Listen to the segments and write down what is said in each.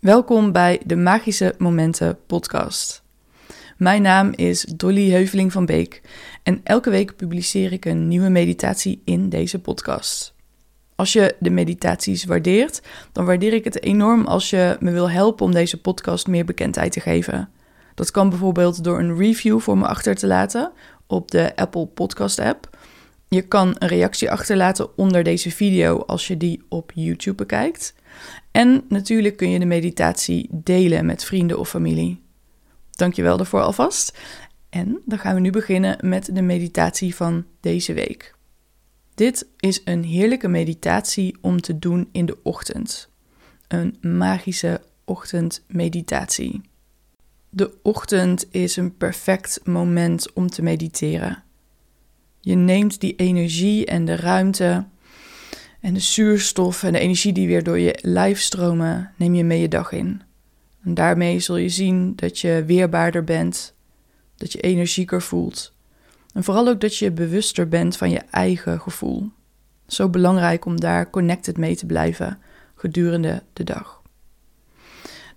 Welkom bij de Magische Momenten podcast. Mijn naam is Dolly Heuveling van Beek en elke week publiceer ik een nieuwe meditatie in deze podcast. Als je de meditaties waardeert, dan waardeer ik het enorm als je me wil helpen om deze podcast meer bekendheid te geven. Dat kan bijvoorbeeld door een review voor me achter te laten op de Apple Podcast app. Je kan een reactie achterlaten onder deze video als je die op YouTube bekijkt. En natuurlijk kun je de meditatie delen met vrienden of familie. Dankjewel daarvoor alvast. En dan gaan we nu beginnen met de meditatie van deze week. Dit is een heerlijke meditatie om te doen in de ochtend. Een magische ochtendmeditatie. De ochtend is een perfect moment om te mediteren. Je neemt die energie en de ruimte en de zuurstof en de energie die weer door je lijf stromen, neem je mee je dag in. En daarmee zul je zien dat je weerbaarder bent, dat je energieker voelt. En vooral ook dat je bewuster bent van je eigen gevoel. Zo belangrijk om daar connected mee te blijven gedurende de dag.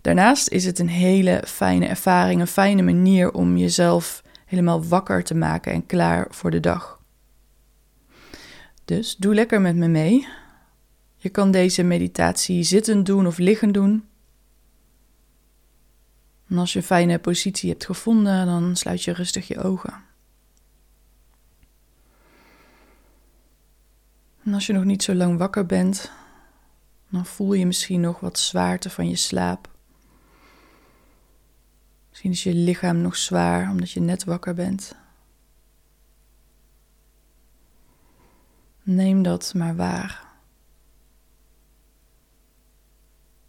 Daarnaast is het een hele fijne ervaring, een fijne manier om jezelf helemaal wakker te maken en klaar voor de dag. Dus doe lekker met me mee. Je kan deze meditatie zittend doen of liggend doen. En als je een fijne positie hebt gevonden, dan sluit je rustig je ogen. En als je nog niet zo lang wakker bent, dan voel je misschien nog wat zwaarte van je slaap. Misschien is je lichaam nog zwaar omdat je net wakker bent. Neem dat maar waar.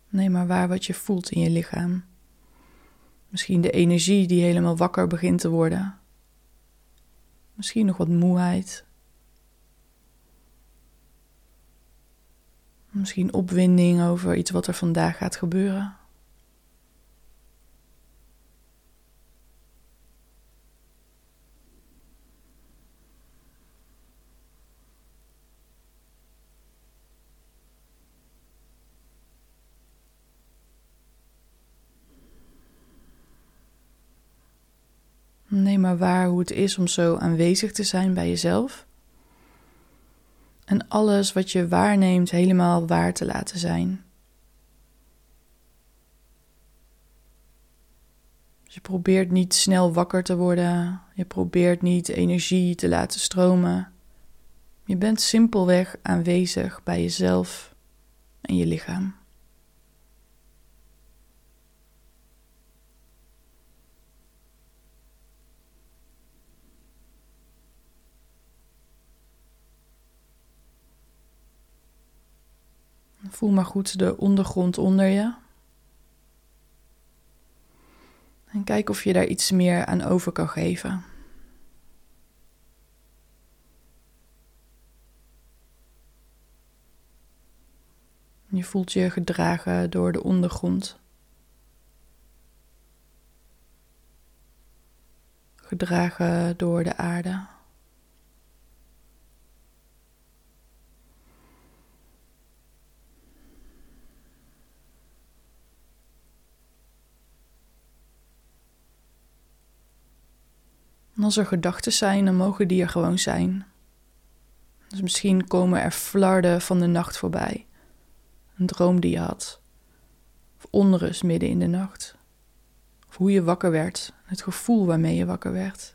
Neem maar waar wat je voelt in je lichaam. Misschien de energie die helemaal wakker begint te worden. Misschien nog wat moeheid. Misschien opwinding over iets wat er vandaag gaat gebeuren. Neem maar waar hoe het is om zo aanwezig te zijn bij jezelf. En alles wat je waarneemt helemaal waar te laten zijn. Dus je probeert niet snel wakker te worden. Je probeert niet energie te laten stromen. Je bent simpelweg aanwezig bij jezelf en je lichaam. Voel maar goed de ondergrond onder je. En kijk of je daar iets meer aan over kan geven. Je voelt je gedragen door de ondergrond. Gedragen door de aarde. Als er gedachten zijn, dan mogen die er gewoon zijn. Dus misschien komen er flarden van de nacht voorbij. Een droom die je had. Of onrust midden in de nacht. Of hoe je wakker werd. Het gevoel waarmee je wakker werd.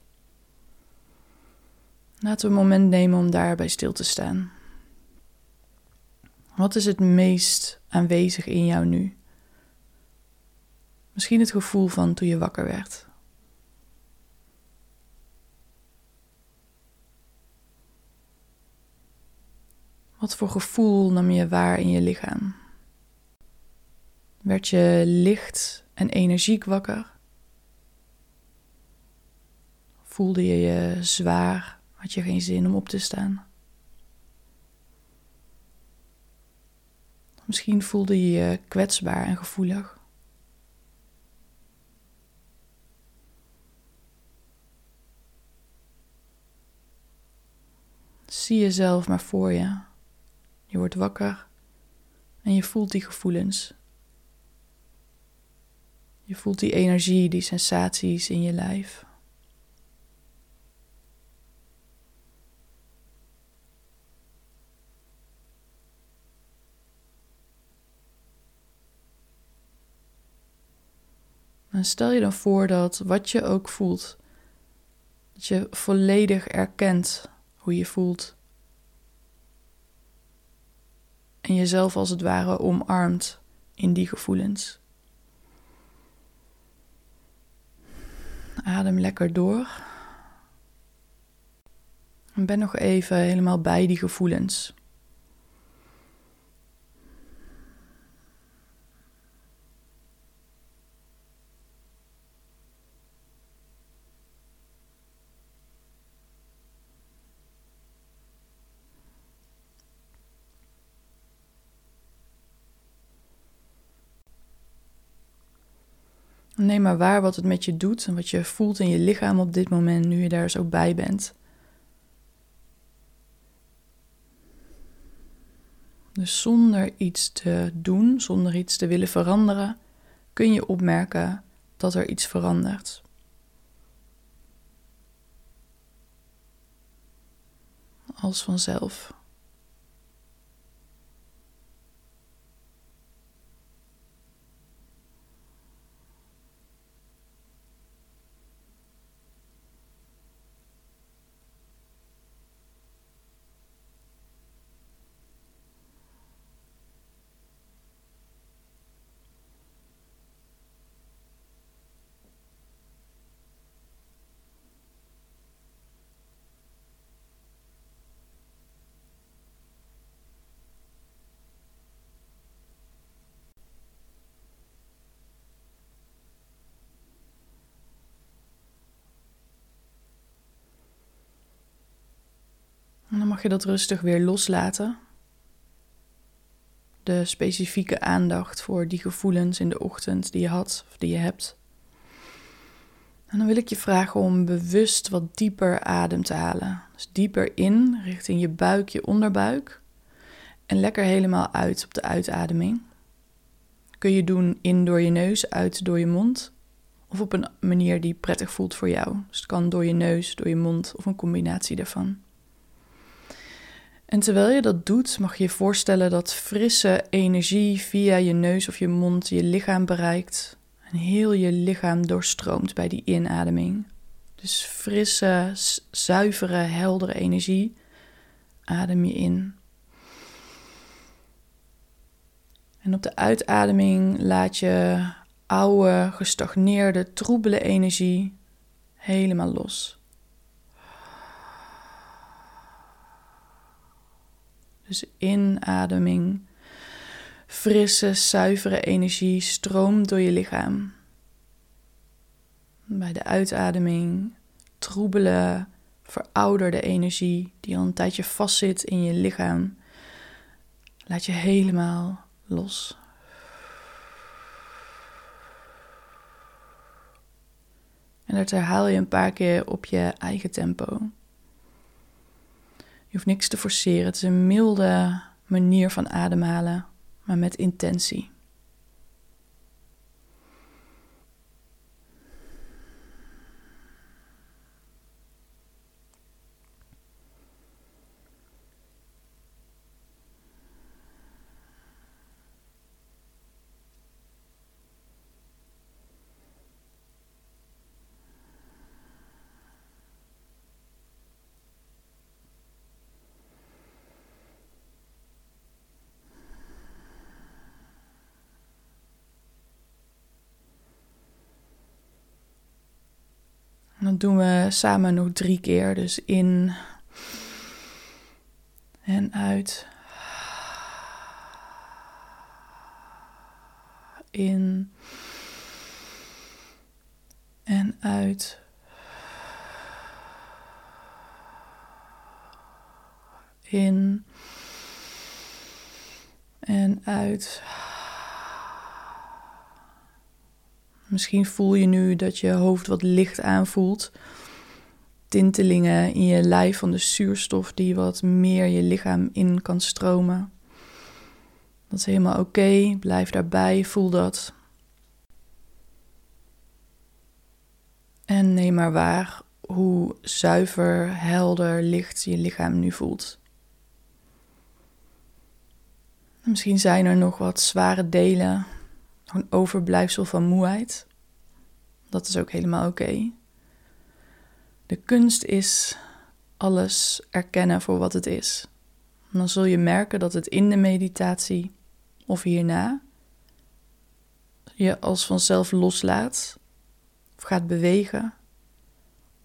Laten we een moment nemen om daarbij stil te staan. Wat is het meest aanwezig in jou nu? Misschien het gevoel van toen je wakker werd. Wat voor gevoel nam je waar in je lichaam? Werd je licht en energiek wakker? Voelde je je zwaar? Had je geen zin om op te staan? Misschien voelde je je kwetsbaar en gevoelig. Zie jezelf maar voor je je wordt wakker en je voelt die gevoelens. Je voelt die energie, die sensaties in je lijf. En stel je dan voor dat wat je ook voelt, dat je volledig erkent hoe je voelt. En jezelf als het ware omarmt in die gevoelens. Adem lekker door. En ben nog even helemaal bij die gevoelens. Neem maar waar wat het met je doet en wat je voelt in je lichaam op dit moment, nu je daar zo bij bent. Dus zonder iets te doen, zonder iets te willen veranderen, kun je opmerken dat er iets verandert. Als vanzelf. En dan mag je dat rustig weer loslaten. De specifieke aandacht voor die gevoelens in de ochtend die je had of die je hebt. En dan wil ik je vragen om bewust wat dieper adem te halen. Dus dieper in richting je buik, je onderbuik. En lekker helemaal uit op de uitademing. Kun je doen in door je neus, uit door je mond. Of op een manier die prettig voelt voor jou. Dus het kan door je neus, door je mond of een combinatie daarvan. En terwijl je dat doet, mag je je voorstellen dat frisse energie via je neus of je mond je lichaam bereikt en heel je lichaam doorstroomt bij die inademing. Dus frisse, zuivere, heldere energie adem je in. En op de uitademing laat je oude, gestagneerde, troebele energie helemaal los. Dus inademing, frisse, zuivere energie stroomt door je lichaam. Bij de uitademing troebele, verouderde energie die al een tijdje vastzit in je lichaam, laat je helemaal los. En dat herhaal je een paar keer op je eigen tempo. Je hoeft niks te forceren. Het is een milde manier van ademhalen, maar met intentie. Doen we samen nog drie keer. Dus in en uit. In en uit. In en uit. Misschien voel je nu dat je hoofd wat licht aanvoelt. Tintelingen in je lijf van de zuurstof die wat meer je lichaam in kan stromen. Dat is helemaal oké. Blijf daarbij. Voel dat. En neem maar waar hoe zuiver, helder, licht je lichaam nu voelt. Misschien zijn er nog wat zware delen, een overblijfsel van moeheid. Dat is ook helemaal oké. De kunst is alles erkennen voor wat het is. dan zul je merken dat het in de meditatie of hierna je als vanzelf loslaat of gaat bewegen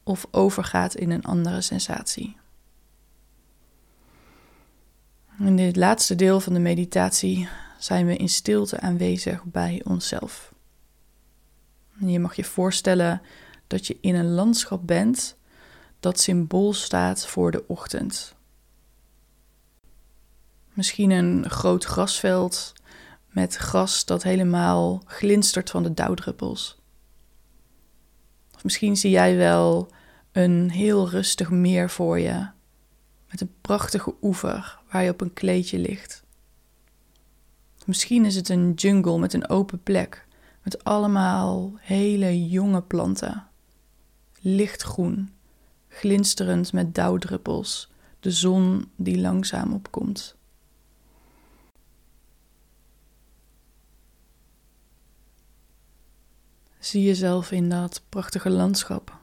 of overgaat in een andere sensatie. In dit laatste deel van de meditatie zijn we in stilte aanwezig bij onszelf. je mag je voorstellen dat je in een landschap bent dat symbool staat voor de ochtend. Misschien een groot grasveld met gras dat helemaal glinstert van de dauwdruppels. Of misschien zie jij wel een heel rustig meer voor je, met een prachtige oever waar je op een kleedje ligt. Misschien is het een jungle met een open plek, met allemaal hele jonge planten, lichtgroen, glinsterend met dauwdruppels, de zon die langzaam opkomt. Zie jezelf in dat prachtige landschap.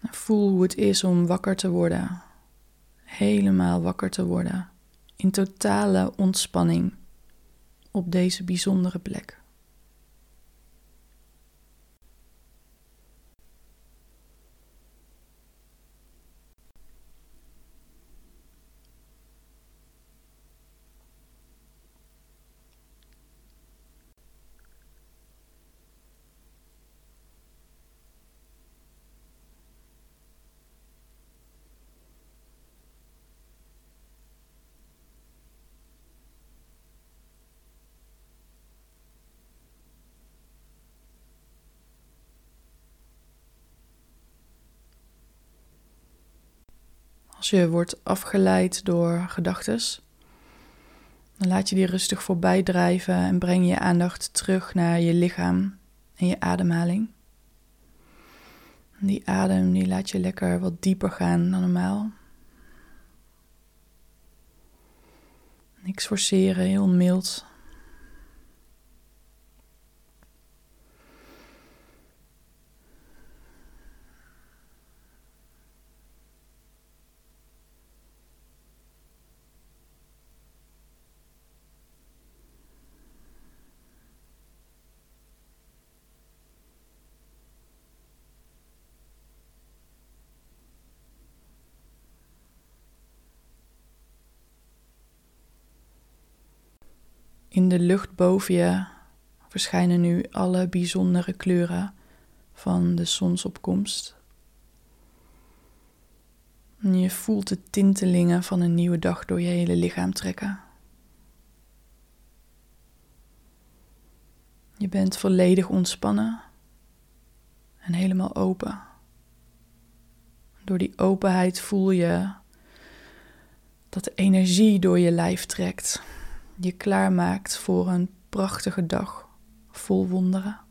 Voel hoe het is om wakker te worden. Helemaal wakker te worden. In totale ontspanning op deze bijzondere plek. Als je wordt afgeleid door gedachten, dan laat je die rustig voorbij drijven en breng je aandacht terug naar je lichaam en je ademhaling. Die adem die laat je lekker wat dieper gaan dan normaal. Niks forceren, heel mild. In de lucht boven je verschijnen nu alle bijzondere kleuren van de zonsopkomst. Je voelt de tintelingen van een nieuwe dag door je hele lichaam trekken. Je bent volledig ontspannen en helemaal open. Door die openheid voel je dat de energie door je lijf trekt je klaarmaakt voor een prachtige dag vol wonderen.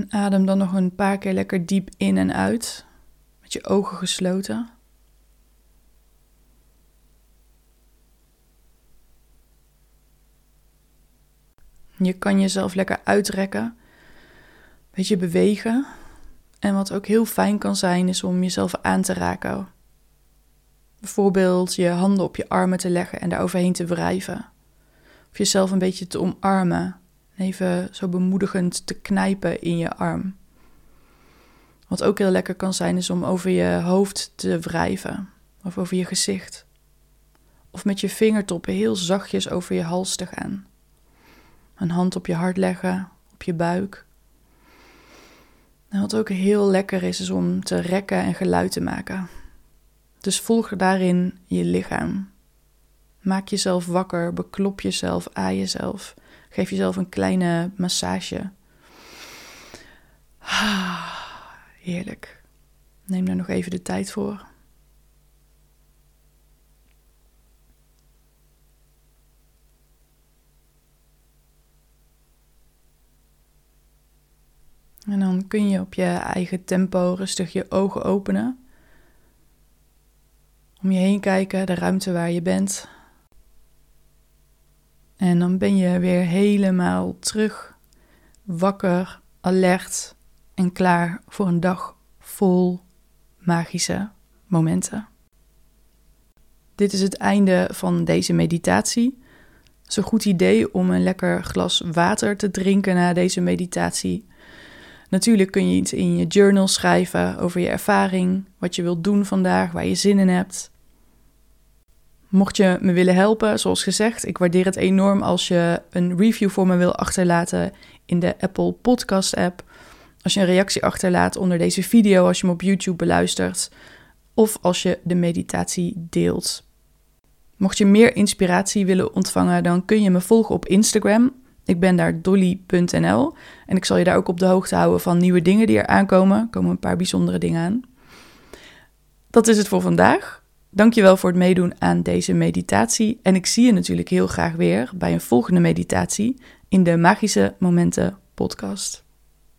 En adem dan nog een paar keer lekker diep in en uit, met je ogen gesloten. Je kan jezelf lekker uitrekken, een beetje bewegen. En wat ook heel fijn kan zijn, is om jezelf aan te raken. Bijvoorbeeld je handen op je armen te leggen en daar overheen te wrijven. Of jezelf een beetje te omarmen even zo bemoedigend te knijpen in je arm. Wat ook heel lekker kan zijn, is om over je hoofd te wrijven of over je gezicht. Of met je vingertoppen heel zachtjes over je hals te gaan. Een hand op je hart leggen, op je buik. Wat ook heel lekker is, is om te rekken en geluid te maken. Dus volg daarin je lichaam. Maak jezelf wakker, beklop jezelf, aan jezelf. Geef jezelf een kleine massage. Heerlijk. Neem daar nog even de tijd voor. En dan kun je op je eigen tempo rustig je ogen openen. Om je heen kijken, de ruimte waar je bent. En dan ben je weer helemaal terug, wakker, alert en klaar voor een dag vol magische momenten. Dit is het einde van deze meditatie. Het is een goed idee om een lekker glas water te drinken na deze meditatie. Natuurlijk kun je iets in je journal schrijven over je ervaring, wat je wilt doen vandaag, waar je zin in hebt. Mocht je me willen helpen, zoals gezegd, ik waardeer het enorm als je een review voor me wil achterlaten in de Apple Podcast app. Als je een reactie achterlaat onder deze video als je hem op YouTube beluistert. Of als je de meditatie deelt. Mocht je meer inspiratie willen ontvangen, dan kun je me volgen op Instagram. Ik ben daar dolly.nl en ik zal je daar ook op de hoogte houden van nieuwe dingen die er aankomen. Er komen een paar bijzondere dingen aan. Dat is het voor vandaag. Dankjewel voor het meedoen aan deze meditatie. En ik zie je natuurlijk heel graag weer bij een volgende meditatie in de Magische Momenten podcast.